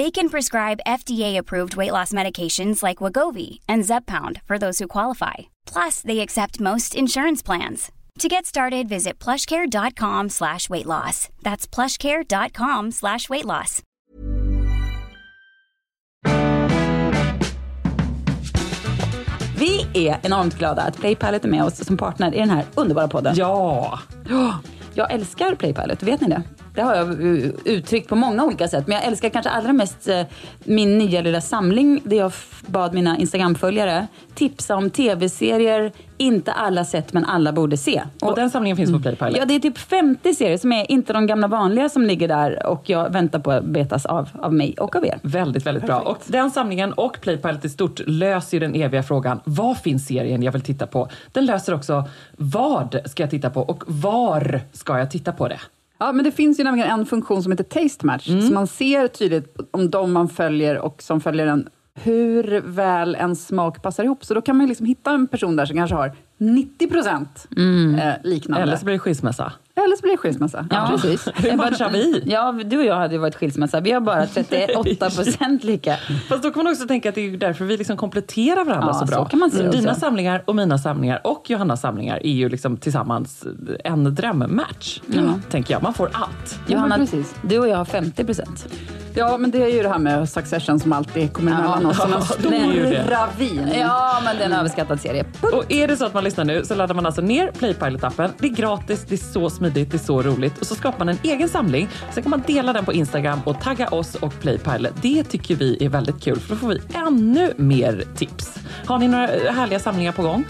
They can prescribe FDA-approved weight loss medications like Wagovi and Zepbound for those who qualify. Plus, they accept most insurance plans. To get started, visit plushcare.com slash weight loss. That's plushcare.com slash weight loss. Vi är enormt glada att Playpilot är med oss som partner i den här underbara podden. Ja! Ja, Jag älskar Playpilot, vet ni det? Det har jag uh, uttryckt på många olika sätt. Men jag älskar kanske allra mest eh, min nya lilla samling där jag bad mina Instagram-följare tipsa om tv-serier inte alla sett men alla borde se. Och den samlingen finns på Playpilot. Ja, det är typ 50 serier som är inte de gamla vanliga som ligger där och jag väntar på att betas av, av mig och av er. Väldigt, väldigt bra. Och den samlingen och Playpilot i stort löser ju den eviga frågan, vad finns serien jag vill titta på? Den löser också, vad ska jag titta på och var ska jag titta på det? Ja, men det finns ju nämligen en funktion som heter Taste Match, så man ser tydligt om de man följer och som följer en, hur väl en smak passar ihop. Så då kan man liksom hitta en person där som kanske har 90 procent eh, liknande. Eller så blir det skilsmässa. Eller så blir det skilsmässa. Ja. Precis. Hur matchar vi? Ja, du och jag hade ju varit skilsmässa. Vi har bara 38 procent lika. Fast då kan man också tänka att det är därför vi liksom kompletterar varandra Ja, så bra. så kan man se också. Dina samlingar och mina samlingar och Johannas samlingar är ju liksom tillsammans en drömmatch. Tänker jag. Man får allt. Johanna, precis. du och jag har 50 procent. Ja, men det är ju det här med Succession som alltid kommer emellan oss som en stor ravin. Ja, men det är en överskattad serie. Och är det så att man lyssnar nu så laddar man alltså ner Playpilot-appen. Det är gratis, det är så smidigt, det är så roligt. Och så skapar man en egen samling. Sen kan man dela den på Instagram och tagga oss och Playpilot. Det tycker vi är väldigt kul för då får vi ännu mer tips. Har ni några härliga samlingar på gång?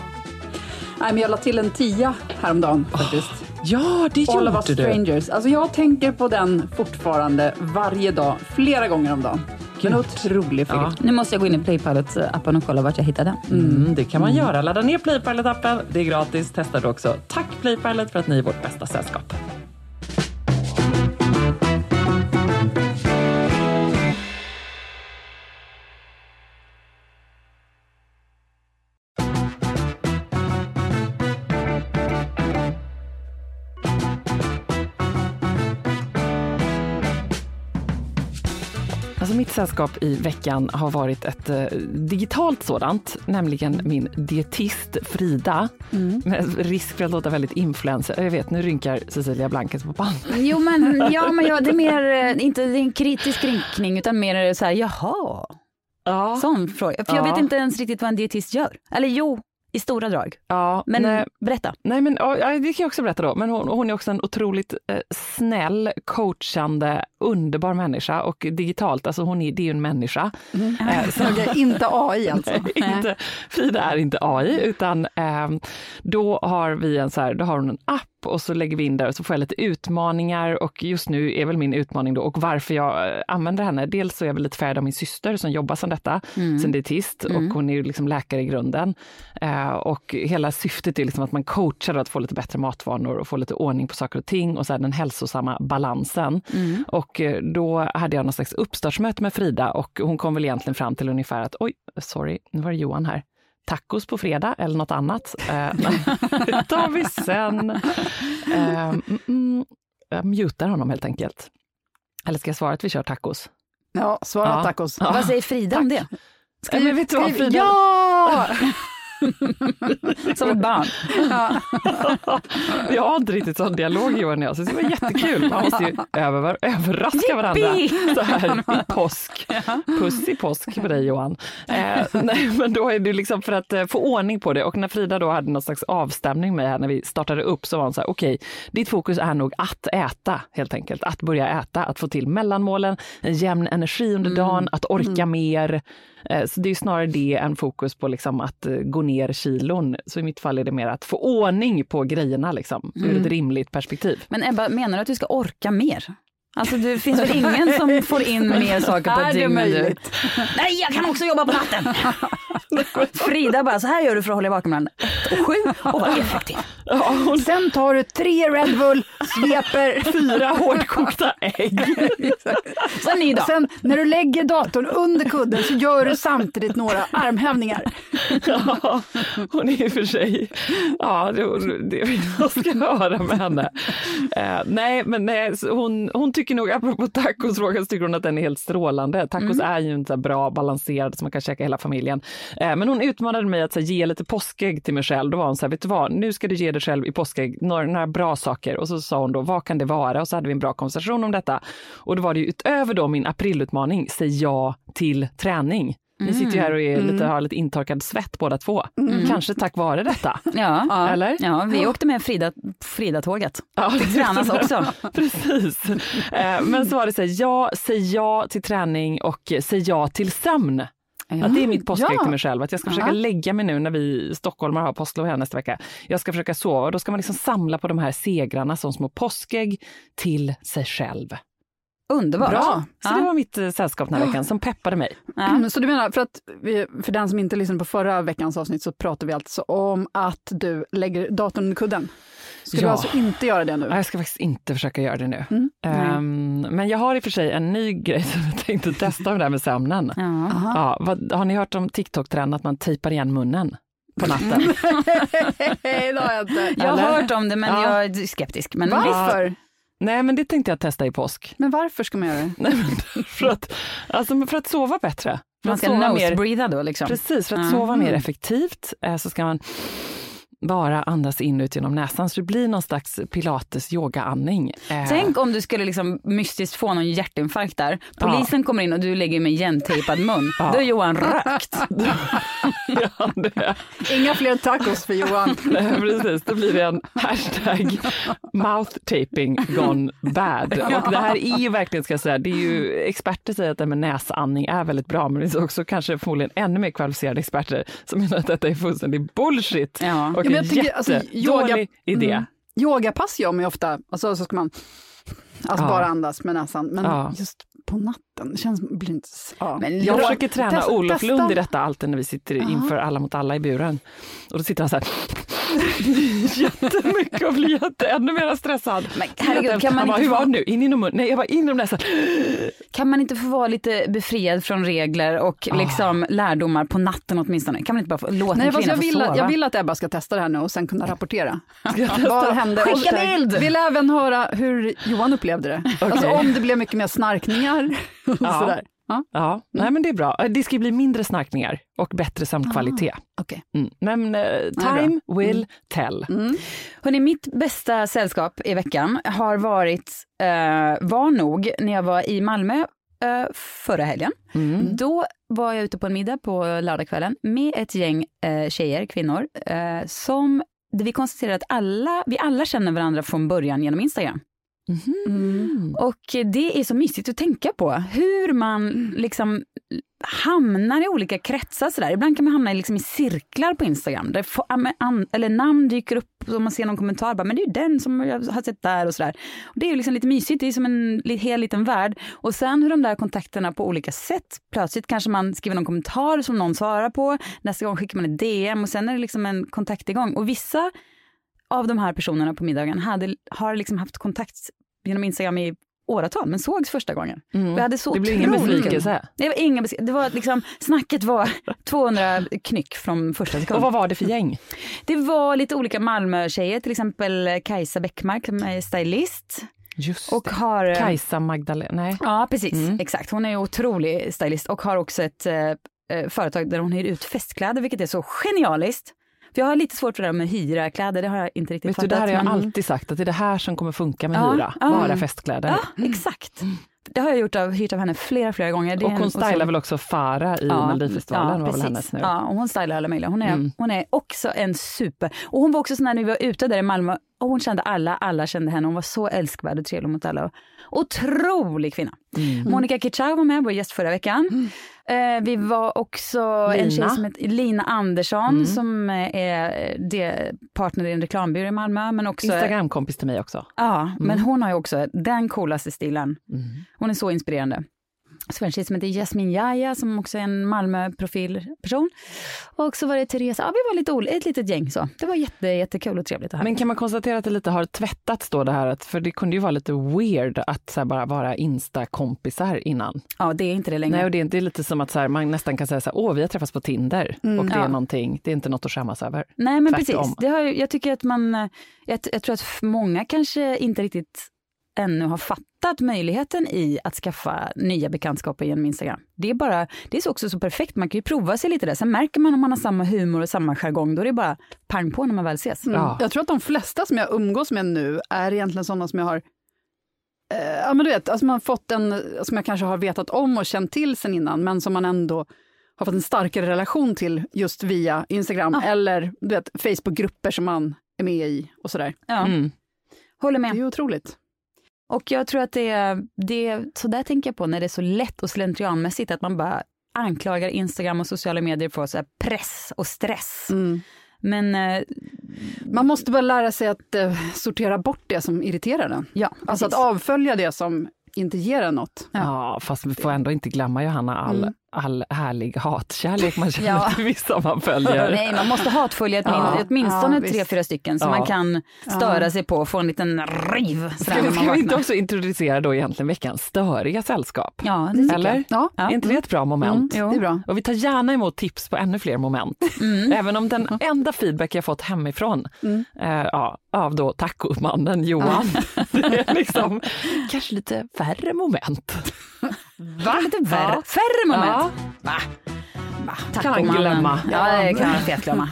Nej, men jag la till en tia häromdagen faktiskt. Ja, det All of gjorde us du. strangers. Alltså jag tänker på den fortfarande varje dag, flera gånger om dagen. En otrolig film. Ja. Nu måste jag gå in i Playpilot-appen och kolla vart jag hittade den. Mm, det kan man göra. Ladda ner Playpilot-appen. Det är gratis. Testa det också. Tack Playpilot för att ni är vårt bästa sällskap. Alltså mitt sällskap i veckan har varit ett eh, digitalt sådant, nämligen min dietist Frida. Med risk för att låta väldigt influencer. Jag vet, nu rynkar Cecilia Blankens på pannan. Jo, men, ja, men ja, det är mer, eh, inte det är en kritisk rynkning, utan mer så här, jaha, Ja. sån fråga. För jag Ja. vet inte ens riktigt vad en dietist gör. Eller jo, i stora drag. ja Men nej, berätta. nej, men ja, det kan jag också berätta då. Men hon, hon är också en otroligt eh, snäll, coachande, underbar människa och digitalt, alltså hon är, det är ju en människa. Eh, så- inte AI alltså. Nej, inte, Frida är inte AI, utan ehm, då har vi en så här, då har hon en app och så lägger vi in där och så får jag lite utmaningar och just nu är väl min utmaning då och varför jag eh, använder henne. Dels så är jag väl lite färgad av min syster som jobbar som detta, som dietist och hon är ju liksom läkare i grunden. Eh, och hela syftet är liksom att man coachar att få lite bättre matvanor och få lite ordning på saker och ting och så den hälsosamma balansen. Och eh, då hade jag någon slags uppstartsmöte med Frida och hon kom väl egentligen fram till ungefär att oj, sorry, nu var det Johan här. Tacos på fredag eller något annat. Eh, det tar vi sen. Eh, mm, mm, jag mutar honom helt enkelt. Eller ska jag svara att vi kör tacos? Ja, svara Ja. tacos. Ja. Vad säger Frida om det? Skriv, men vet du vad, Frida? ja! Som ett barn. Jag har inte riktigt sån dialog Johan och jag, så det var jättekul. Man måste ju över, överraska varandra så här i påsk. Puss i påsk på dig Johan. Eh, nej, men då är det liksom för att eh, få ordning på det och när Frida då hade någon slags avstämning med här när vi startade upp så var hon så här, okej, ditt fokus är nog att äta helt enkelt, att börja äta, att få till mellanmålen, en jämn energi under dagen, att orka mer. Eh, Så det är snarare det än fokus på liksom att eh, gå ner kilon. Så i mitt fall är det mer att få ordning på grejerna liksom, ur ett rimligt perspektiv. Men Ebba, menar du att du ska orka mer? Alltså det finns väl ingen som får in mer saker på ett dygn än du? möjligt? Nej, jag kan också jobba på natten! Frida bara, så här gör du för att hålla dig vaken mellan ett och sju och vara effektiv. Ja, hon Sen tar du tre Red Bull, sveper fyra hårdkokta ägg. Ny dag. Sen när du lägger datorn under kudden så gör du samtidigt några armhävningar. Ja, hon är i och för sig, ja det, det vill jag ska höra med henne. Eh, nej, men nej, hon, hon tycker nog, apropå tacosfrågan, så tycker hon att den är helt strålande. Tacos är ju inte så bra balanserad så man kan käka hela familjen. Eh, men hon utmanade mig att så här, ge lite påskägg till mig själv. Då var hon så här, vet du vad, nu ska du ge dig själv i påskägg några, några bra saker. Och så sa hon då, vad kan det vara? Och så hade vi en bra konversation om detta. Och då var det ju utöver då min aprilutmaning, säg ja till träning. Ni sitter ju här och är lite, har lite intorkad svett båda två. Kanske tack vare detta. Ja. Eller? ja, vi åkte med Frida, Frida-tåget. Ja, Fick tränas också. Precis. Eh, Men så var det så här, ja, säg ja till träning och säg ja till sömn. Att det är mitt påskägg Ja. till mig själv, att jag ska försöka Ja. lägga mig nu när vi stockholmare har påsklov här nästa vecka. Jag ska försöka sova och då ska man liksom samla på de här segrarna som små påskägg till sig själv. Underbart. Bra. Så Ja. det var mitt eh, sällskap den här veckan som peppade mig. Ja. Mm, Så du menar, för, att vi, för den som inte lyssnade på förra veckans avsnitt så pratade vi alltså om att du lägger datorn under kudden. Ska du Ja. alltså inte göra det nu? Jag ska faktiskt inte försöka göra det nu. Mm. Ehm, men jag har i och för sig en ny grej som jag tänkte testa med det här med sömnen. Ja. Ja, vad, har ni hört om TikTok-trenden att man tejpar igen munnen på natten? Nej, det har jag inte. Jag har hört om det men Ja. jag är skeptisk. Men visst. Varför? Nej, men det tänkte jag testa i påsk. Men varför ska man göra det? Nej, men för, att, alltså, för att sova bättre. För Man ska nose-breatha då liksom. precis, för att Ja. sova mer effektivt eh, så ska man bara andas in ut genom näsan. Så det blir någon slags pilates yoga-andning. Eh, Tänk om du skulle liksom mystiskt få någon hjärtinfarkt där. Polisen kommer in och du lägger med igentejpad mun. Ja. Då är Johan rökt. ja, det, Inga fler tacos för Johan. nej, precis, då blir det en hashtag mouth taping gone bad. Och det här är ju verkligen, ska jag säga, det är ju experter säger att det med näsandning är väldigt bra, men det finns också kanske förmodligen ännu mer kvalificerade experter som menar att detta är fullständig bullshit. Ja. Och Ja, men en jag tycker, alltså, yoga- idé. Mm. Yogapass gör man ju ofta, alltså så ska man alltså Ja. bara andas med näsan. Men Ja. just på natten, det känns, blir inte... Ja. Men Jag försöker träna testa- Olof testa. Lund i detta alltid när vi sitter inför Alla mot alla i buren. Och då sitter han så här jättemycket och blir jätte, ännu mer stressad. Men herregud, kan man han bara, inte hur var få- det nu? In genom munnen? Nej, jag bara in genom näsan. Kan man inte få vara lite befriad från regler och liksom lärdomar på natten åtminstone? Kan man inte bara få låta Nej, en kvinna jag, få vill, sova? att- jag vill att Ebba ska testa det här nu och sen kunna rapportera. Vad hände? Skicka bild! Vill även höra hur Johan upplevde det. Alltså om det blev mycket mer snarkningar och Ja. sådär. Ja, Ja, nej men det är bra. Det ska ju bli mindre snarkningar och bättre sömnkvalitet. okej. Mm. Men eh, time will tell. Hörrni, mitt bästa sällskap i veckan har varit, eh, var nog när jag var i Malmö eh, förra helgen. Mm. Då var jag ute på en middag på lördagskvällen med ett gäng eh, tjejer, kvinnor, eh, som vi konstaterade att alla, vi alla känner varandra från början genom Instagram. Mm. Och det är så mysigt att tänka på hur man liksom hamnar i olika kretsar sådär. Ibland kan man hamna i, liksom i cirklar på Instagram där eller namn dyker upp och man ser någon kommentar bara, men det är ju den som jag har sett där och sådär. Och det är ju liksom lite mysigt, det är som en hel liten värld. Och sen hur de där kontakterna på olika sätt, plötsligt kanske man skriver någon kommentar som någon svarar på, nästa gång skickar man ett DM och sen är det liksom en kontakt igång. Och vissa av de här personerna på middagen hade, har liksom haft kontakt genom Instagram i åratal, men sågs första gången. Mm. Och jag hade så Det blir ingen besvikelse. Det var ingen besvikelse. Det var liksom, snacket var 200 knyck från första Och sekund. vad var det för gäng? Det var lite olika Malmö-tjejer, till exempel Kajsa Bäckmark som är stylist. Just Och det. har... eh, Kajsa Magdalena, nej. Ja, precis. Mm. Exakt. Hon är otrolig stylist och har också ett eh, eh, företag där hon hyr ut festkläder, vilket är så genialiskt. För jag har lite svårt för det där med hyra kläder, det har jag inte riktigt Vet du, fattat. det här har jag men- alltid sagt, att det är det här som kommer funka med Ja, hyra. ja. Bara festkläder. Ja, exakt. Det har jag gjort av, hyrt av henne flera, flera gånger. Det Och hon stylar otrolig- väl också Farah i Ja, Melodifestivalen, ja, var väl hennes nu. Ja, och hon stylar alla möjliga. Hon är, Mm. hon är också en super... Och hon var också sån här när vi var ute där i Malmö, och hon kände alla, alla kände henne. Hon var så älskvärd och trevlig mot alla. Otrolig kvinna. Mm. Monica Kitchau var med, vår gäst förra veckan. Eh, vi var också en Lina. tjej som heter Lina Andersson Mm. som eh, är det, partner i en reklambyrå i Malmö. Men också, Instagramkompis till mig också. Ja, men Mm. hon har ju också den coolaste stilen. Hon är så inspirerande. En tjej som heter Jasmin Jaja som också är en Malmö-profilperson. Och så var det Teresa, ja vi var lite ett litet gäng så. Det var jätte, jättekul och trevligt. Här. Men kan man konstatera att det lite har tvättats då det här, att, för det kunde ju vara lite weird att så bara vara Insta-kompisar innan. ja, det är inte det längre. Nej, och det är, är lite som att så här, man nästan kan säga så här, åh vi har träffats på Tinder och det är Mm. Ja. någonting, det är inte något att skämmas över. Nej men Tvärtom. precis, det har, jag tycker att man, eh, jag, jag tror att många kanske inte riktigt ännu har fattat möjligheten i att skaffa nya bekantskaper genom Instagram. Det är bara, det är så också så perfekt, man kan ju prova sig lite där, sen märker man om man har samma humor och samma jargong, då är det bara pang på när man väl ses. Mm. Ja. Jag tror att de flesta som jag umgås med nu är egentligen sådana som jag har eh, Ja men du vet, alltså man har fått en, som jag kanske har vetat om och känt till sen innan, men som man ändå har fått en starkare relation till just via Instagram Ja. eller du vet, Facebookgrupper som man är med i och sådär. Ja, Mm. håller Det med. är ju otroligt. Och jag tror att det är, det är, så där tänker jag på när det är så lätt och slentrianmässigt att man bara anklagar Instagram och sociala medier för så här press och stress. Mm. Men eh, Man måste bara lära sig att eh, sortera bort det som irriterar den. ja, Alltså att avfölja det som inte ger en något. Ja, fast vi får ändå inte glömma Johanna all, Mm. All härlig hatkärlek man känner Ja. till vissa man följer. Nej, man måste hatfölja Ja, åtminstone ja, tre, fyra stycken som Ja. man kan störa sig på och få en liten riv. Ska, ska vi inte också introducera då egentligen veckans störiga sällskap? Ja, det Eller? Ja, Ja. Är inte det ett bra moment? mm, det är bra. Och vi tar gärna emot tips på ännu fler moment. Mm. Även om den enda feedback jag fått hemifrån, Mm. eh, ja, av då tacomannen Johan, det är liksom kanske lite färre moment. Va? Värre. Ja. Färre moment. Ja. Va? Va? Kan Tacomannen. glömma. Ja, det kan man fet glömma.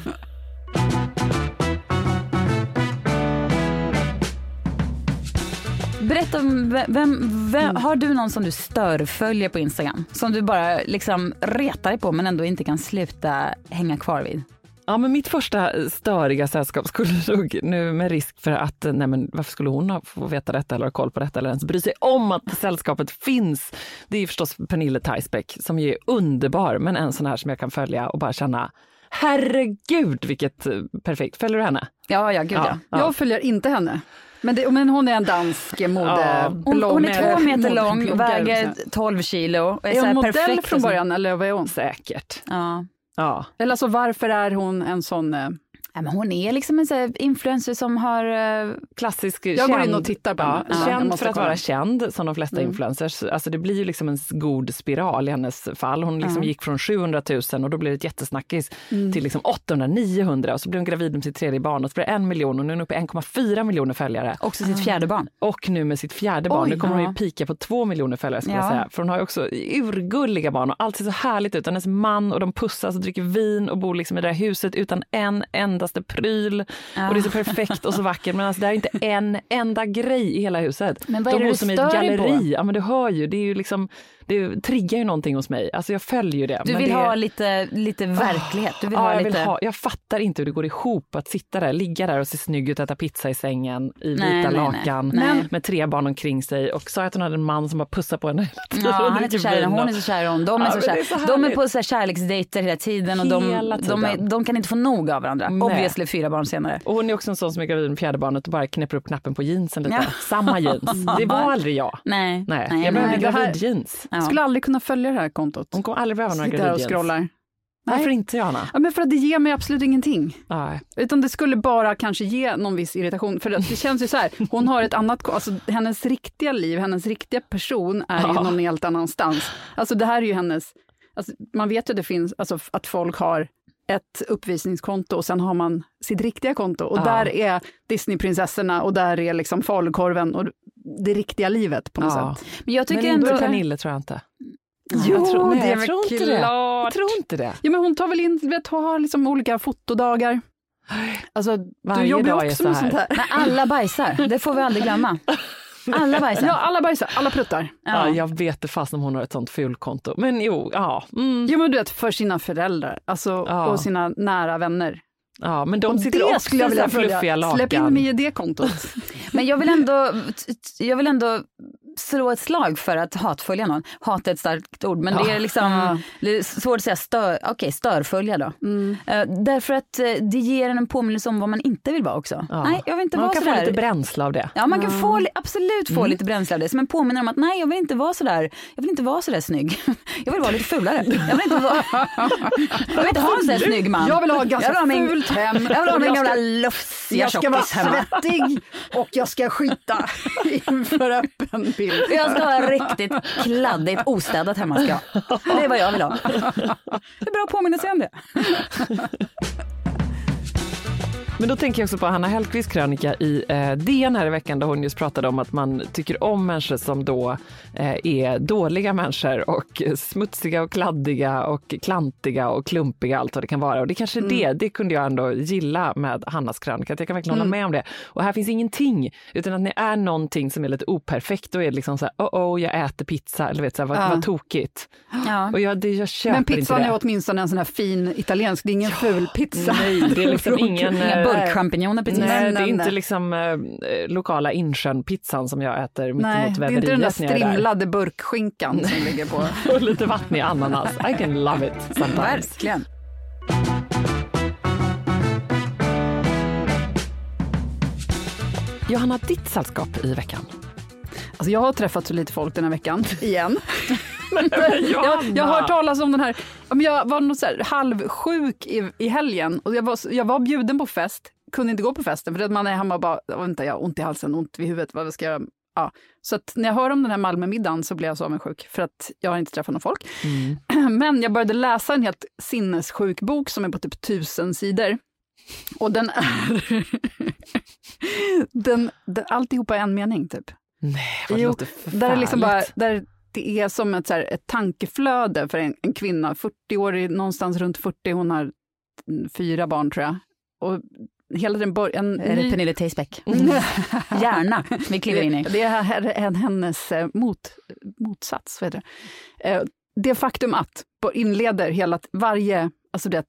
Berätta vem, vem, vem, har du någon som du störföljer på Instagram? Som du bara liksom retar dig på men ändå inte kan sluta hänga kvar vid? Ja, men mitt första störiga sällskap skulle nog, nu med risk för att, nej men varför skulle hon få veta detta eller ha koll på detta eller ens bry sig om att sällskapet finns? Det är förstås Pernille Theisbeck som ju är underbar, men en sån här som jag kan följa och bara känna, herregud vilket eh, perfekt, följer du henne? Ja, ja, gud ja. Ja. Jag följer inte henne. Men, det, men hon är en dansk Ja. mode... Hon, hon är två meter lång, bloggare, väger så här. 12 kilo. Och är, Är hon modell perfekt från början eller vad är hon? Säkert. Ja. Ja. Eller alltså varför är hon en sån... Eh, Ja, men hon är liksom en så här influencer som har... eh, Klassisk Jag går känd, in och tittar på henne. Ja, Känd för att kolla. vara känd, som de flesta Mm. influencers. Alltså det blir ju liksom en god spiral i hennes fall. Hon liksom gick från 700 000 och då blev det ett jättesnackis Mm. till liksom 800 900 och så blev hon gravid med sitt tredje barn och så blev det en miljon och nu är hon uppe i 1,4 miljoner följare. också sitt fjärde barn. Och nu med sitt fjärde barn, Oj, nu kommer hon ja. ju pika på två miljoner följare skulle Ja. jag säga. För hon har ju också urgulliga barn och allt ser så härligt ut. Hennes man och de pussas och dricker vin och bor liksom i det här huset utan en endaste pryl. Och det är så perfekt och så vackert men alltså det är inte en enda grej i hela huset. Men vad är de det bor du som i ett stör dig galleri. på? Ja men du hör ju, det är ju liksom, det triggar ju någonting hos mig. Alltså jag följer det. Du vill det... ha lite, lite verklighet. Du vill Ja, ha jag, lite... vill ha, jag fattar inte hur det går ihop att sitta där, ligga där och se snygg ut, äta pizza i sängen i vita Nej, nej, nej. lakan Nej. med tre barn omkring sig och sa att hon hade en man som bara pussar på henne hela tiden Ja, han är så kär i hon är så kär i honom, de är Ja, så kär. är så de är på så här kärleksdejter hela tiden och de, de, är, tiden. de kan inte få nog av varandra. Nej. Obviously fyra barn senare. Och hon är också en sån som är gravid med fjärde barnet och bara knäpper upp knappen på jeansen lite. Ja. Samma jeans. Det var aldrig jag. Nej, Nej, jag här- gravidjeans. Ja. Skulle aldrig kunna följa det här kontot. Hon kommer aldrig behöva några Sitter och scrollar. Varför Nej. inte Johanna? Ja, men för att det ger mig absolut ingenting. Nej. Utan det skulle bara kanske ge någon viss irritation. För det känns ju så här, hon har ett annat, alltså hennes riktiga liv, hennes riktiga person är ju Ja. någon helt annanstans. Alltså det här är ju hennes, alltså, man vet ju att det finns, alltså att folk har ett uppvisningskonto och sen har man sitt riktiga konto och Ja. där är Disneyprinsessorna och där är liksom falukorven och det riktiga livet på något Ja. sätt. Men jag tycker Men ändå... Pernille tror jag inte. Jo, jag tror, nej, det är jag väl tror inte det. klart. Jag tror inte det. Ja, men hon tar väl in, vet, har liksom olika fotodagar. Alltså, du Varje jobbar ju också så med här. sånt här. Men alla bajsar, det får vi aldrig glömma. Alla bajsar. Ja, alla bajsar, alla pruttar. Ja. jag vet inte fast om hon har ett sånt fulkonto. Men jo, ja. Mm, Jo, men du vet, för sina föräldrar alltså, Ja. och sina nära vänner. Ja men de Och sitter det också skulle jag i fluffiga följa. lakan. Släpp in mig i det kontot. Men jag vill ändå, jag vill ändå slå ett slag för att hatfölja någon. Hat är ett starkt ord, men det är liksom det är svårt att säga stör, okej, störfölja då. Mm. Eh, därför att eh, det ger en påminnelse om vad man inte vill vara också. Ja. Nej, jag vill inte Man vara kan sådär. få lite bränsle av det. Ja, man kan få, absolut få lite bränsle av det. Som en påminnelse om att nej, jag vill inte vara sådär, jag vill inte vara sådär snygg. Jag vill vara lite fulare. Jag vill inte, vara, jag vill inte ha en sån snygg man. Jag vill ha ganska jag vill ha fult hem. Jag vill ha min gamla lufsiga Jag ska vara tjockis hemma. svettig och jag ska skita inför öppen bild. Jag ska ha riktigt kladdigt ostädat hemma. Ska jag. Det är vad jag vill ha. Det är bra påminnelse om det. Men då tänker jag också på Hanna Hellquists krönika i eh, DN här i veckan där hon just pratade om att man tycker om människor som då eh, är dåliga människor och smutsiga och kladdiga och klantiga och klumpiga, allt vad det kan vara. Och det kanske är det, det kunde jag ändå gilla med Hannas krönika, att jag kan verkligen hålla med om det. Och här finns ingenting, utan att ni är någonting som är lite operfekt, då är det liksom så här, oh, oh jag äter pizza, eller vet så här, vad, Ja. vad tokigt. Ja. Och jag, det, jag köper Men inte pizzan det. är åtminstone en sån här fin italiensk, det är ingen ful pizza. Nej, det är liksom ingen... Burkchampinjoner precis. Nej, Nej, det är nej, inte liksom eh, lokala Insjön-pizzan som jag äter Nej, mittemot det är inte den där väveriet är där. strimlade burkskinkan som ligger på. Och lite vatten i ananas. I can love it sometimes. Verkligen. Johanna, ditt sällskap i veckan? Alltså jag har träffat så lite folk den här veckan, igen. jag, jag har hört talas om den här, men jag var något så här halvsjuk i, i helgen och jag var, jag var bjuden på fest, kunde inte gå på festen för att man är hemma och bara, vänta jag har ont i halsen, ont vid huvudet, vad ska jag göra? Ja. Så när jag hör om den här Malmömiddagen så blir jag så avundsjuk för att jag har inte träffat någon folk. Men jag började läsa en helt sinnessjuk bok som är på typ tusen sidor. Och den är... den, den, alltihopa är en mening typ. Nej, vad Jo, låter förfärligt. Där, är liksom bara, där det är som ett, så här, ett tankeflöde för en, en kvinna, 40-årig, någonstans runt 40, hon har mm, fyra barn tror jag. Och hela den början... Är det Pernille Theisbeck? Gärna, vi kliver in i. Det är här- en hennes eh, mot, motsats. Vad heter det? Eh, det faktum att, inleder hela, varje, alltså det,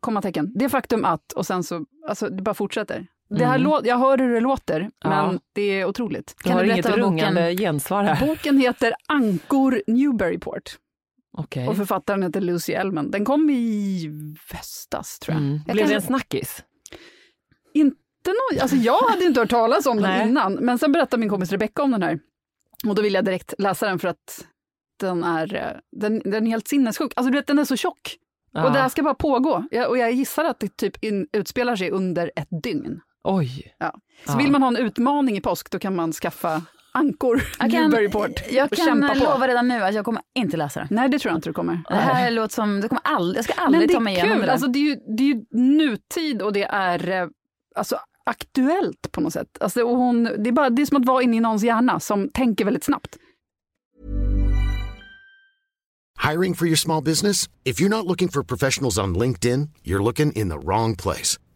kommatecken, det faktum att, och sen så, alltså det bara fortsätter. Det här lå- jag hör hur det låter, Mm. Ja. men det är otroligt. Du har du inget rungande gensvar här. Boken heter Ankor Newburyport Okej. och författaren heter Lucy Ellman. Den kom i västas, tror jag. Mm. jag Blev kan- det en snackis? Inte någon, alltså jag hade inte hört talas om den innan, men sen berättade min kompis Rebecca om den här. Och då ville jag direkt läsa den för att den är, eh, den, den är helt sinnessjuk. Alltså du vet, den är så tjock. Ja. Och det här ska bara pågå. Jag, och jag gissar att det typ in, utspelar sig under ett dygn. Oj. Ja. Så Ja. vill man ha en utmaning i påsk, då kan man skaffa Ankor Jag kan, Newburyport jag kan lova redan nu att jag kommer inte läsa den. Nej, det tror jag inte du kommer. Det här låter som, det kommer aldrig, jag ska aldrig det ta mig igenom det kul, där. alltså det är, ju, det är ju nutid och det är eh, alltså, aktuellt på något sätt. Alltså, och hon, det, är bara, det är som att vara inne i någons hjärna som tänker väldigt snabbt. Hiring for your small business? If you're not looking for professionals on LinkedIn, you're looking in the wrong place.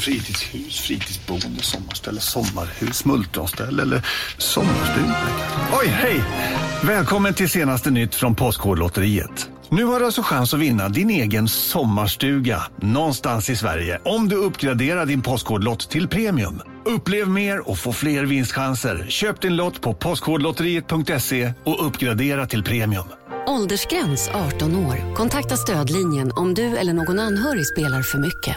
Fritidshus, fritidsboende, sommarställe, sommarhus, multronställe eller sommarstuga. Oj, hej! Välkommen till senaste nytt från Postkodlotteriet. Nu har du alltså chans att vinna din egen sommarstuga någonstans i Sverige om du uppgraderar din Postkodlott till premium. Upplev mer och få fler vinstchanser. Köp din lott på postkodlotteriet.se och uppgradera till premium. Åldersgräns 18 år. Kontakta stödlinjen om du eller någon anhörig spelar för mycket.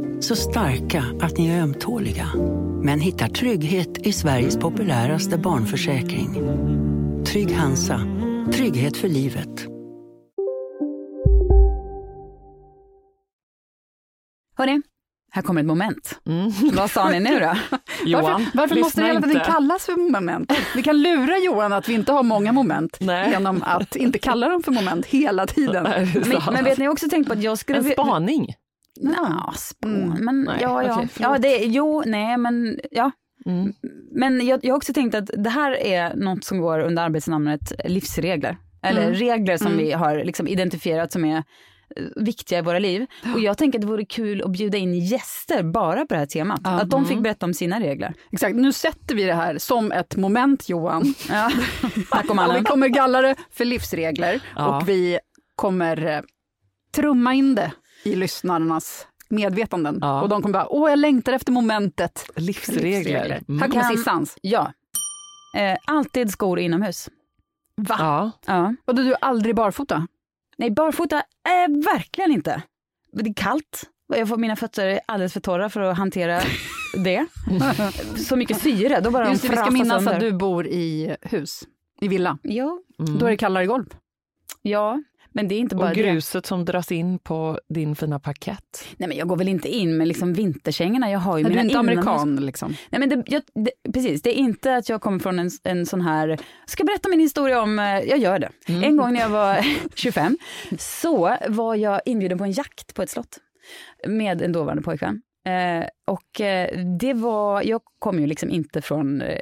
Så starka att ni är ömtåliga. Men hittar trygghet i Sveriges populäraste barnförsäkring. Trygg Hansa. Trygghet för livet. Hörni, här kommer ett moment. Vad sa ni nu då? Johan, varför varför måste det hela tiden kallas för moment? Vi kan lura Johan att vi inte har många moment genom att inte kalla dem för moment hela tiden. Men, men vet ni jag har också tänkt på att jag skulle... En spaning? Ja, spån, men Nej, ja, ja. förlåt. ja det, jo, nej, men ja. Men jag, jag har också tänkt att det här är något som går under arbetsnamnet livsregler. Eller Mm. regler som Mm. vi har liksom identifierat som är eh, viktiga i våra liv. Och jag tänker att det vore kul att bjuda in gäster bara på det här temat. Att de fick berätta om sina regler. Exakt, nu sätter vi det här som ett moment Johan. Ja. Tack om och vi kommer galla det för livsregler Ja. och vi kommer eh, trumma in det i lyssnarnas medvetanden. Och de kommer bara, åh jag längtar efter momentet. Livsregler. Mm. Här kommer Kan- Sissans. Ja. Eh, alltid skor inomhus. Va? Ja. Ja. Och du är aldrig barfota? Nej, barfota, eh, verkligen inte. Det är kallt. Jag får, mina fötter är alldeles för torra för att hantera det. Så mycket syre, då bara Just de det, vi ska minnas sönder. att du bor i hus, i villa. Ja. Då är det kallare golv. Ja, men det är inte bara Och det. gruset som dras in på din fina parkett. Nej, men jag går väl inte in med liksom vinterkängorna. Jag har ju Nej, du mina är inte amerikan liksom. Nej, men det, jag, det, precis, det är inte att jag kommer från en, en sån här, ska berätta min historia om, eh, jag gör det. Mm. En gång när jag var 25 så var jag inbjuden på en jakt på ett slott med en dåvarande pojkvän. Eh, och eh, det var, jag kom ju liksom inte från, eh,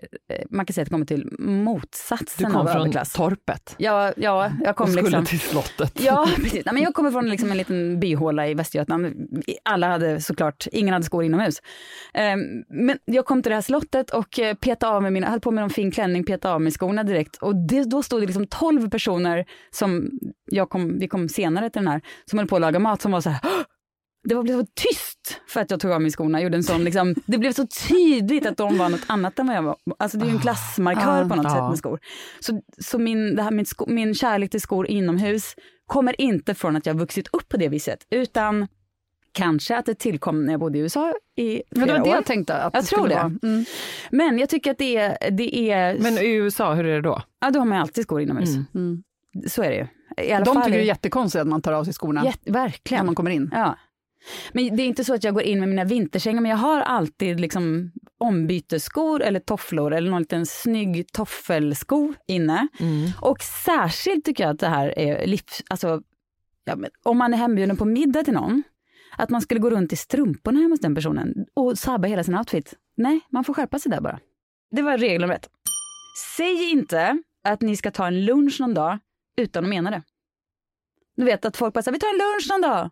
man kan säga att jag kommer till motsatsen Du kom av från överklass. torpet Ja, ja, jag kom och skulle liksom... till slottet. Ja, precis. Nej, men jag kommer från liksom en liten byhåla i Västergötland. Alla hade såklart, ingen hade skor inomhus. Ehm, men jag kom till det här slottet och petade av mig mina, hade på mig en fin klänning, petade av mig skorna direkt. Och det, då stod det liksom 12 personer som, jag kom, vi kom senare till den här, som höll på att laga mat som var så här! Det var blev så tyst för att jag tog av mig skorna. Gjorde en sån, liksom, det blev så tydligt att de var något annat än vad jag var. Alltså det är ju en klassmarkör på något Ah. sätt med skor. Så, så min, det här, min, sko, min kärlek till skor inomhus kommer inte från att jag vuxit upp på det viset, utan kanske att det tillkom när jag bodde i USA i flera det var det år. jag tänkte att jag det tror det. vara. Mm. Men jag tycker att det är... Det är Men i USA, hur är det då? Ja, då har man ju alltid skor inomhus. Mm. Så är det ju. I alla De fall tycker det är jättekonstigt att man tar av sig skorna Jätte, verkligen. när man kommer in. Ja. Men det är inte så att jag går in med mina vinterkängor, men jag har alltid liksom ombytesskor eller tofflor eller någon liten snygg toffelsko inne. Och särskilt tycker jag att det här är livs... Alltså, ja, om man är hembjuden på middag till någon, att man skulle gå runt i strumporna hemma hos den personen och sabba hela sin outfit. Nej, man får skärpa sig där bara. Det var regel nummer ett. Säg inte att ni ska ta en lunch någon dag utan att mena det. Du vet att folk bara säger vi tar en lunch någon dag.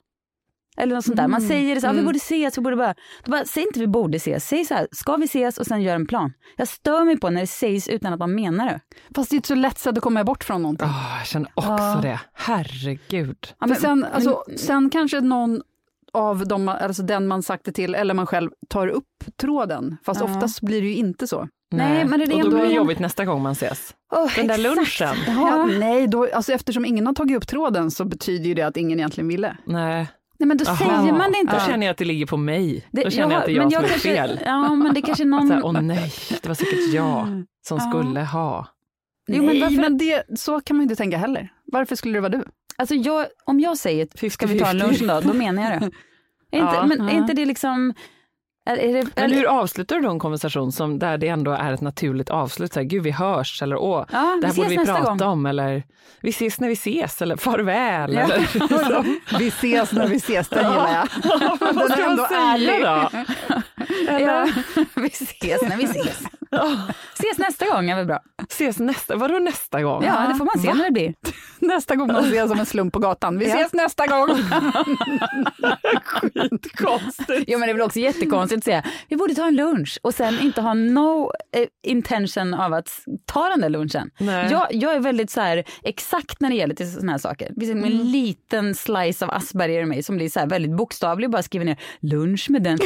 Eller något sånt där. Man Mm. säger det så här, vi Mm. borde ses, vi borde bara, då bara. Säg inte vi borde ses, säg så här, ska vi ses och sen gör en plan. Jag stör mig på när det sägs utan att man menar det. Fast det är inte så lätt så att komma bort från någonting. Ah, jag känner också Ja. det. Herregud. För sen, alltså, sen kanske någon av de, alltså den man sagt det till eller man själv tar upp tråden. Fast Ja. oftast blir det ju inte så. Nej, men det är det och då blir det jobbigt nästa gång man ses. Oh, Den där exakt. lunchen. Ja, nej, då, alltså eftersom ingen har tagit upp tråden så betyder ju det att ingen egentligen ville. Nej. Nej men då Aha. säger man det inte. Då känner jag att det ligger på mig. Det- då känner jag att det är jag, men som är kanske, fel. Ja, men det kanske är någon... Här, Åh nej, det var säkert jag som Ja. skulle ha. Jo, men varför? men det, så kan man ju inte tänka heller. Varför skulle det vara du? Alltså jag, om jag säger ska vi ta en lunch då, då menar jag det. Är inte, Ja. men är inte det liksom... Är, är det, Men hur avslutar du då en konversation som, där det ändå är ett naturligt avslut? Så här, Gud, vi hörs, eller åh, Ja, vi det här borde ses vi prata gång. om, eller vi ses när vi ses, eller farväl. Ja. Eller, vi ses när vi ses, den gillar jag. Vad Den ska är ändå ärlig. då? Eller? Ja, vi ses när vi ses. Ses nästa gång är väl bra? Ses nästa, vadå nästa gång? Ja, det får man se Va? när det blir. Nästa gång man ses som en slump på gatan. Vi Ja. ses nästa gång. Skitkonstigt. Jo men det är väl också jättekonstigt att säga vi borde ta en lunch och sen inte ha no eh, intention av att ta den där lunchen. Nej. Jag, jag är väldigt så här exakt när det gäller till sådana här saker. Det finns en Mm. liten slice av Asperger i mig som blir så här väldigt bokstavlig och bara skriver ner lunch med den.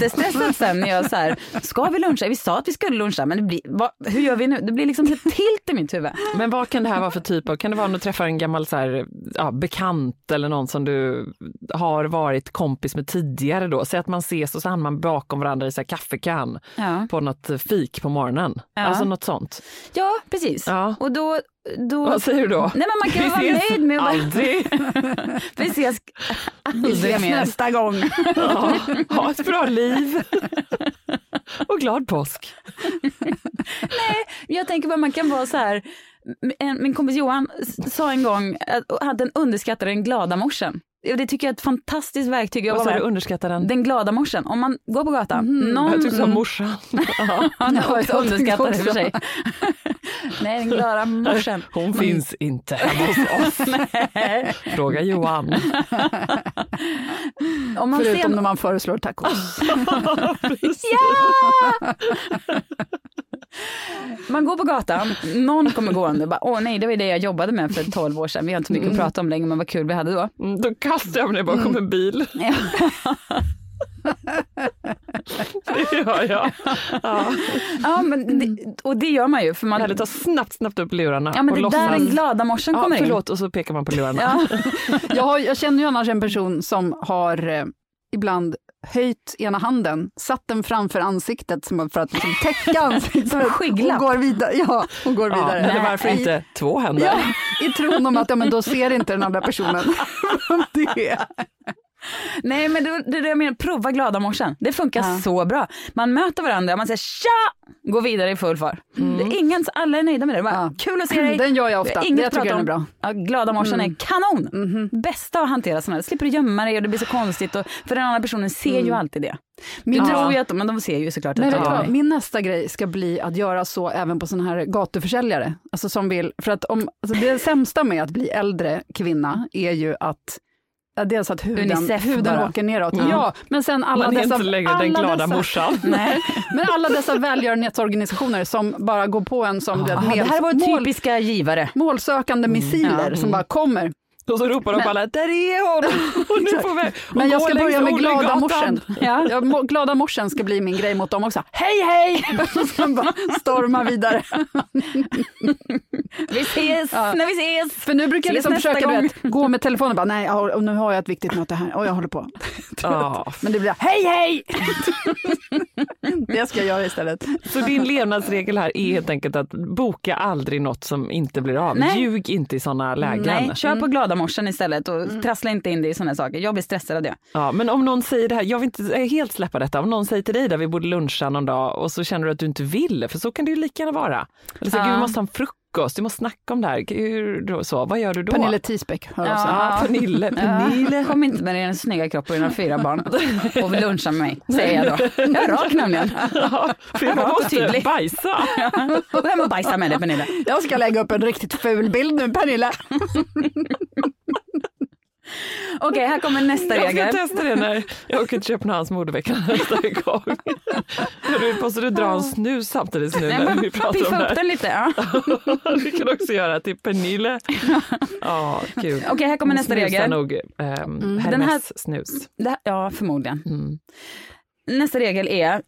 Jättestressad sen när jag så här, ska vi luncha? Vi sa att vi skulle luncha men det blir, vad, hur gör vi nu? Det blir liksom ett tilt i mitt huvud. Men vad kan det här vara för typ av, kan det vara du träffar en gammal så här, ja, bekant eller någon som du har varit kompis med tidigare då? Säg att man ses och så hamnar man bakom varandra i så här kaffekan Ja. på något fik på morgonen. Ja. Alltså något sånt. Ja, precis. Ja. Och då, då... Vad säger du då? Nej men man kan Vi vara ses nöjd med att... aldrig. Vi ses Vi ses aldrig mer. nästa gång. Ja, ha ett bra liv. Och glad påsk. Jag tänker bara man kan vara så här. En, min kompis Johan sa en gång att hade en underskattade den glada morsen. Det tycker jag är ett fantastiskt verktyg. Jag Vad sa du, underskattar den? Den glada morsen. Om man går på gatan, någon Jag tyckte som... morsan. Ja. Ja, det var Ja, också tänkte och för sig. Nej, den glada morsen. Hon finns inte hos oss. Fråga Johan. Om man Förutom ser... när man föreslår tacos. Ja! Man går på gatan, någon kommer gående och bara, åh nej, det var det jag jobbade med för 12 år sedan. Vi har inte mycket att prata om längre, men vad kul vi hade då. Mm, Då kastar jag mig bakom en bil. Ja. Det gör jag. Ja. Ja, men det, och det gör man ju. För man, Eller ta snabbt, snabbt upp lurarna ja, men och det är där den glada morsen Ja, kommer in. förlåt, och så pekar man på lurarna. Ja. Jag, har, jag känner ju annars en person som har eh, ibland höjt ena handen, satt den framför ansiktet för att liksom, täcka ansiktet Som en skygglapp. och går vidare. Ja, och går Ja, vidare. eller varför I- inte två händer? Ja, I tron om att ja, men då ser inte den andra personen det. Nej, men det, det är det jag menar, prova glada morsen. Det funkar Ja. så bra. Man möter varandra, man säger tja, går vidare i full fart. Det är ingen, alla är nöjda med det. det bara, Ja. Kul att se dig. Den gör jag ofta. Inget Det att tycker jag är bra. Ja, glada morsen är kanon. Bästa att hantera sådana här. Slipper du gömma dig och det blir så konstigt. Och, för den andra personen ser ju alltid det. Du Min- tror ju att de, men de ser ju såklart Men att du ja. vad? Min nästa grej ska bli att göra så även på sådana här gatuförsäljare. Alltså som vill, för att om, alltså det sämsta med att bli äldre kvinna är ju att ja, Dels att huden, Unicef huden bara. åker neråt. Mm. Ja, men sen alla Man är dessa... inte längre den glada dessa, morsan. Nej, men alla dessa välgörenhetsorganisationer som bara går på en som du vet, Ah, det här var mål, typiska givare. målsökande missiler Ja. som bara kommer. Och så ropar de på alla, där är hon! Nu får vi, och Men jag ska längs börja med glada morsen. Ja. Må- glada morsen ska bli min grej mot dem också. Hej hej! Och sen bara storma vidare. Vi ses Ja. när vi ses. För nu brukar jag liksom försöka vet, gå med telefonen och bara nej, ja, och nu har jag ett viktigt möte här och jag håller på. Ja. Men det blir hej hej! det ska jag göra istället. Så din levnadsregel här är helt enkelt att boka aldrig något som inte blir av. Nej. Ljug inte i sådana lägen. Nej, kör på glada morsen istället och trassla inte in dig i sådana saker. Jag blir stressad av det. Ja, men om någon säger det här, jag vill inte helt släppa detta, om någon säger till dig där vi borde luncha någon dag och så känner du att du inte vill, för så kan det ju lika gärna vara. Eller så, Ja. Gud, vi måste ha en frukost, vi måste snacka om det här. Hur, så, vad gör du då? Pernille Tisbeck hör av sig. Ja, Pernille, Pernille. Ja. Kom inte med din snygga kropp och dina fyra barn och vill luncha med mig, säger jag då. Jag är rak nämligen. Ja, för jag måste bajsa. Gå hem och bajsa med dig Pernilla. Jag ska lägga upp en riktigt ful bild nu Pernilla. Okej, här kommer nästa Jag regel. ska testa det när jag åker till Köpenhamns modevecka nästa gång. Du, måste du dra en snus samtidigt nu Nej, när men vi pratar om piffa det upp här? den lite. Ja. det kan du också göra till Pernille. Ja, kul. Okej, här kommer nästa snusar regel. nog um, Mm, Hermes den här- snus. Här, ja, förmodligen. Mm. Nästa regel är,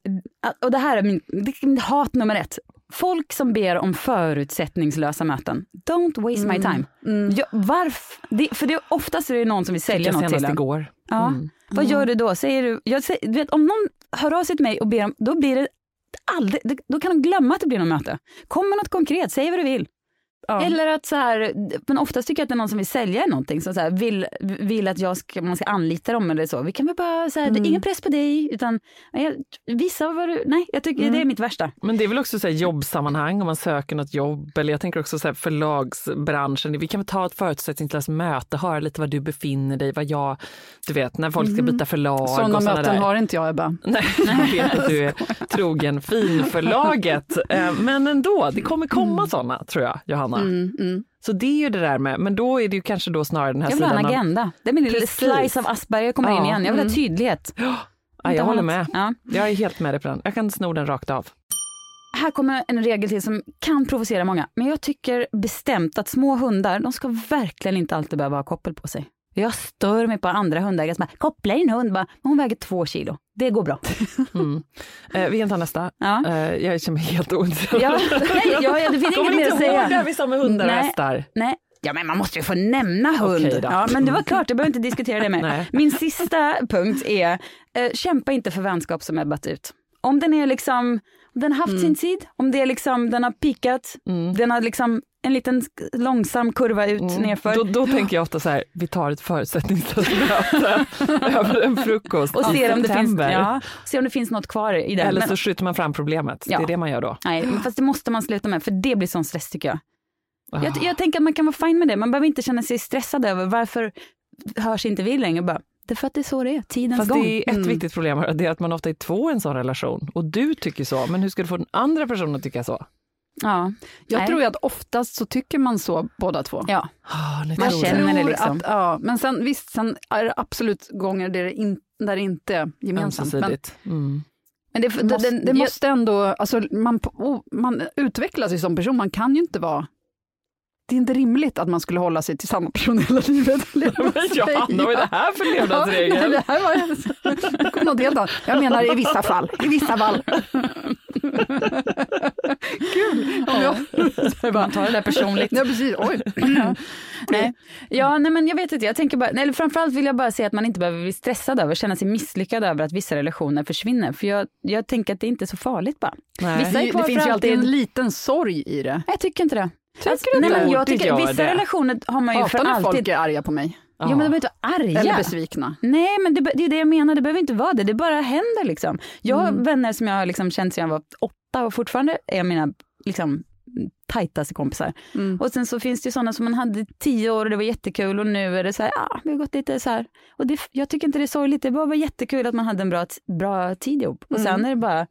och det här är min, det är min hat nummer ett. Folk som ber om förutsättningslösa möten. Don't waste my Mm. time. Ja, varf, det, för det är oftast är det någon som vill sälja jag något till en. igår. Ja. Mm. Vad gör du då? Säger du, jag du vet, om någon hör av sig till mig och ber om, då blir det aldrig, då kan de glömma att det blir något möte. Kom med något konkret, säg vad du vill. Eller att så här, men oftast tycker jag att det är någon som vill sälja någonting, som så här, vill, vill att jag ska, man ska anlita dem eller så. Vi kan väl bara, så här, det är ingen press på dig, utan jag, visa vad du, nej, jag tycker det är mitt värsta. Men det är väl också så här jobbsammanhang om man söker något jobb eller jag tänker också så här förlagsbranschen. Vi kan väl ta ett förutsättningslöst möte, höra lite var du befinner dig, vad jag, du vet när folk ska byta förlag. Sådana och såna möten där. har inte jag Ebba. Nej, jag vet att du är trogen finförlaget. Eh, Men ändå, det kommer komma sådana tror jag, Johanna. Mm, mm. Så det är ju det där med, men då är det ju kanske då snarare den här Jag vill ha sidan en av- agenda. Det är min lilla slice av Asperger kommer in Ja. igen. Jag vill ha Mm. tydlighet. Ja, Inte jag håller med. Jag är helt med dig på den. Jag kan sno den rakt av. Här kommer en regel till som kan provocera många. Men jag tycker bestämt att små hundar, de ska verkligen inte alltid behöva ha koppel på sig. Jag stör mig på andra hundägare som bara, koppla din hund, bara, hon väger två kilo. Det går bra. Mm. Eh, vi kan ta nästa. Eh, jag känner mig helt ointresserad. Ja, nej, ja, ja, det finns Kommer inget mer inte att säga. ihåg här vi sa med hundar och Nej, hästar? Nej. Ja, men man måste ju få nämna hund. Då. ja, men det var klart, jag behöver inte diskutera det mer. Min sista punkt är, eh, kämpa inte för vänskap som ebbat ut. Om den är liksom, om den har haft sin tid, om det är liksom, den har pikat, den har liksom en liten långsam kurva ut nerför. Då, då tänker jag ofta så här, vi tar ett förutsättningslöst möte över en frukost och ser om, det finns, ja, se om det finns något kvar i den. Eller Men- så skjuter man fram problemet. Ja. Det är det man gör då. Nej, fast det måste man sluta med, för det blir sån stress tycker jag. Ah. Jag, jag tänker att man kan vara fine med det, man behöver inte känna sig stressad över varför hörs inte vi längre. Bara, det är för att det är så det är, tidens Fast gång. det är ett Mm. viktigt problem, det är att man ofta är två i en sån relation. Och du tycker så, men hur ska du få den andra personen att tycka så? Ja. Jag Nej. tror ju att oftast så tycker man så båda två. Ja. ni Man tror känner det liksom. Att, ja, men sen visst, sen är det absolut gånger där det, in, där det inte är gemensamt. Men. Mm. Men det, det, det måste ändå, alltså man, oh, man utvecklas ju som person, man kan ju inte vara det är inte rimligt att man skulle hålla sig till samma person hela livet. Men Johanna, vad är det här för levnadsregel? Ja, det här var något helt annat. Jag menar i vissa fall. I vissa fall. Kul! Ja. Man tar det där personligt. Ja, precis. Oj. Nej. Ja, nej, men jag vet inte. Jag tänker bara, eller framförallt vill jag bara säga att man inte behöver bli stressad över, känna sig misslyckad över att vissa relationer försvinner. För jag, jag tänker att det inte är så farligt bara. Nej. Vissa är Det, finns ju alltid en liten sorg i det. Jag tycker inte det. Tycker Alltså, du nej, men jag tycker, gör vissa det. relationer har man ju Hatar för när alltid. folk är arga på mig. Ja, men de är inte arga. Eller besvikna. Nej, men det, det är det jag menar. Det behöver inte vara det. Det bara händer liksom. Jag har Mm. vänner som jag har liksom känt sedan jag var åtta och fortfarande är mina liksom, tajtaste kompisar. Mm. Och sen så finns det ju sådana som man hade tio år och det var jättekul och nu är det så här, ja, vi har gått lite så här. Och det, jag tycker inte det är sorgligt, det bara var jättekul att man hade en bra, bra tid ihop. Och sen Mm. är det bara,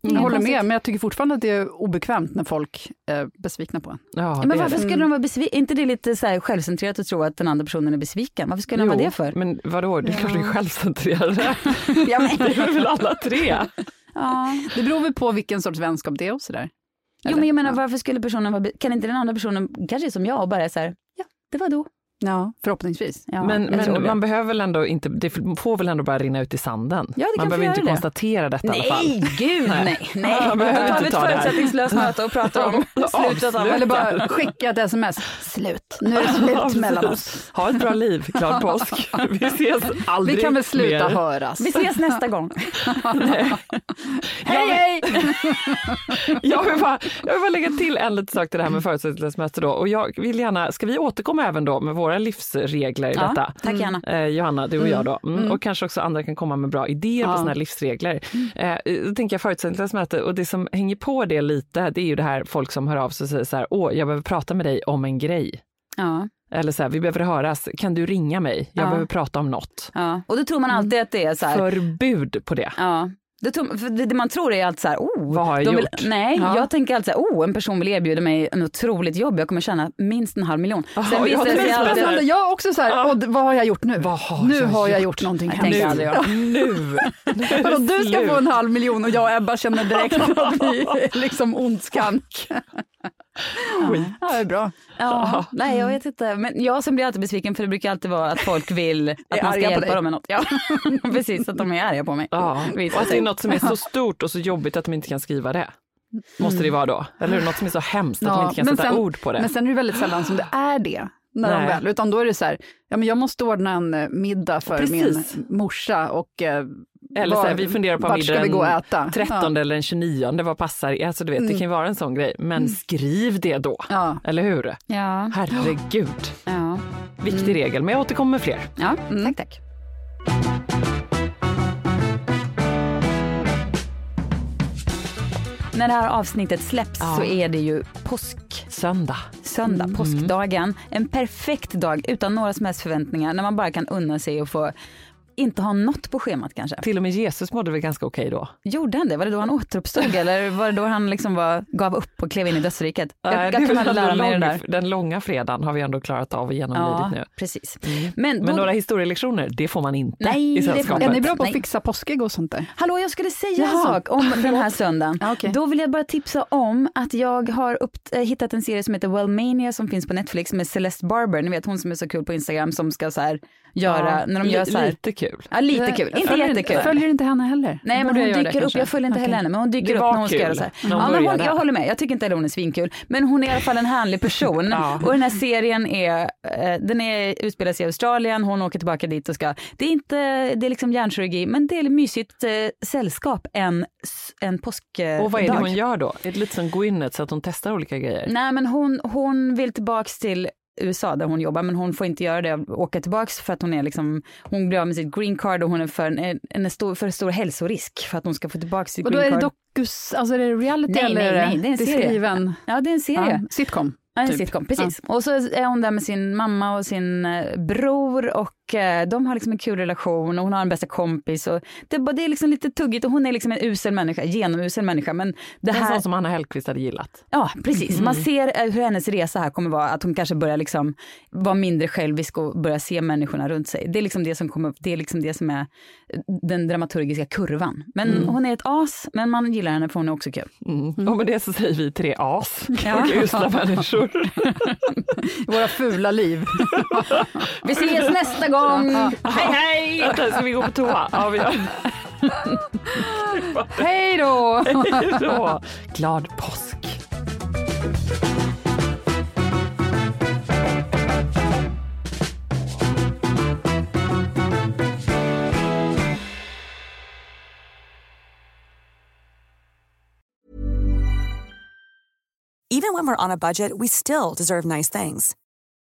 Jag håller konstigt. med, men jag tycker fortfarande att det är obekvämt när folk är besvikna på en. Ja, det men är varför det. skulle de vara besvikna? Är inte det lite så här självcentrerat att tro att den andra personen är besviken? Varför skulle de vara det för? Men vadå, du Ja. kanske är självcentrerade? Ja, men, Det är väl alla tre? ja. Det beror väl på vilken sorts vänskap det är och sådär. Jo, men jag menar, varför skulle personen vara... Kan inte den andra personen, kanske är som jag, och bara är så här, ja, det var då. Ja, förhoppningsvis. Ja, men men man behöver väl ändå inte, det får väl ändå bara rinna ut i sanden? Ja, man behöver inte det. konstatera detta i alla fall. Nej, gud Nej. nej. nej. Man behöver inte vi ett ta här. förutsättningslöst möte och pratar om slutet av... Eller bara skicka ett sms. Slut. Nu är det slut mellan oss. Ha ett bra liv, glad påsk. Vi ses Vi aldrig kan väl sluta mer. höras. Vi ses nästa gång. Hej, hej! jag, vill bara, jag vill bara lägga till en liten sak till det här med förutsättningslöst möte då. Och jag vill gärna, ska vi återkomma även då med våra livsregler i Ja, detta? tack gärna. Eh, Johanna, du och jag då. Mm. Och kanske också andra kan komma med bra idéer på Ja. sådana här livsregler. Eh, då tänker jag förutsättningslöst och det som hänger på det lite, det är ju det här folk som hör av sig och säger så här, åh, jag behöver prata med dig om en grej. Ja, Eller så här, vi behöver höras, kan du ringa mig? Jag Ja. behöver prata om något. ja. Och då tror man alltid att det är så här, Förbud på det. ja. Det, för det man tror är alltid så här, oh, Vad har jag vill, gjort? Nej, Ja. jag tänker alltid så här, oh, en person vill erbjuda mig en otroligt jobb, jag kommer tjäna minst en halv miljon. Sen jag visar det sig alltid... Spännande. Jag också så här, och d- vad har jag gjort nu? Vad har nu jag har jag gjort? gjort någonting Jag aldrig jag. Nu! Vadå, du ska få en halv miljon och jag och Ebba känner direkt att vi är liksom ondskan. Ja, det är bra. Ja, nej jag vet inte. Men jag som blir alltid besviken för det brukar alltid vara att folk vill att man ska hjälpa dem med något. Ja, precis, att de är arga på mig. Ja, och att det är något som är så stort och så jobbigt att de inte kan skriva det. Måste det vara då? Eller hur? Något som är så hemskt att de inte kan sätta sen- ord på det. Men sen är det väldigt sällan som det är det. När de väl, utan då är det så här, ja men jag måste ordna en eh, middag för Precis. min morsa och eh, Eller så här, var- vi funderar på ska middag vi gå och äta? 13 eller den 29, vad passar? Alltså du vet, det Mm. kan ju vara en sån grej. Men skriv det då, Ja. eller hur? Ja, Herregud. ja. Viktig regel, men jag återkommer med fler. ja tack tack. När det här avsnittet släpps Ja. så är det ju påsk. Söndag. Söndag, påskdagen. En perfekt dag utan några som helst förväntningar när man bara kan unna sig och få inte ha något på schemat kanske. Till och med Jesus mådde väl ganska okej då? Gjorde han det? Var det då han återuppstod eller var det då han liksom var, gav upp och klev in i dödsriket? Jag, jag kan väl lära det där. Den långa fredagen har vi ändå klarat av och genomlidit Ja, nu. precis. Mm. Men, Men då, några historielektioner, det får man inte Nej, i det får man sällskapet. Är ni bra på att fixa påskägg och sånt där? Hallå, jag skulle säga en Jaha. sak om den här söndagen. Ja, okej. Då vill jag bara tipsa om att jag har upp, äh, hittat en serie som heter Wellmania som finns på Netflix med Celeste Barber, ni vet hon som är så kul på Instagram som ska så här göra, Ja, när de gör så här. Lite kul. Ja, lite kul, inte följer, jättekul. Följer inte henne heller? Nej men Borde hon dyker det, upp, kanske? jag följer inte heller Okej. henne, men hon dyker upp när hon ska göra så här. Ja, men hon, jag håller med, jag tycker inte heller hon är svinkul. Men hon är i alla fall en härlig person. Ja. Och den här serien är, eh, den är, utspelar sig i Australien, hon åker tillbaka dit och ska, det är inte, det är liksom hjärnkirurgi, men det är mysigt eh, sällskap en, en påskdag. Och vad är det hon gör då? Är det lite som Gwyneth så att hon testar olika grejer? Nej men hon, hon vill tillbaks till USA där hon jobbar men hon får inte göra det, åka tillbaks för att hon är liksom, hon blir av med sitt green card och hon är för en, en stor, för stor hälsorisk för att hon ska få tillbaks sitt Och då green är det card. dokus, alltså är det reality Nej, eller nej, nej, det är en serie. skriven? Ja det är en serie. Ja, sitcom? Ja, en typ. sitcom, precis. Och så är hon där med sin mamma och sin eh, bror och eh, de har liksom en kul relation och hon har en bästa kompis. Och det, det är liksom lite tuggigt och hon är liksom en usel människa, genomusel människa. Men det En här... sån som Anna Hellquist hade gillat. Ja, precis. Mm. Man ser eh, hur hennes resa här kommer vara, att hon kanske börjar liksom vara mindre självisk och börja se människorna runt sig. Det är liksom det som kommer det är liksom det som är den dramaturgiska kurvan. Men Mm. hon är ett as, men man gillar henne för hon är också kul. Mm. Och med det så säger vi tre as. Ja. Och usla människor. Våra fula liv. Vi ses nästa gång! hej hej! Vänta, ska vi gå på toa? Ja, vi gör. Hej då! Hej då! Glad påsk! Even when we're on a budget, we still deserve nice things.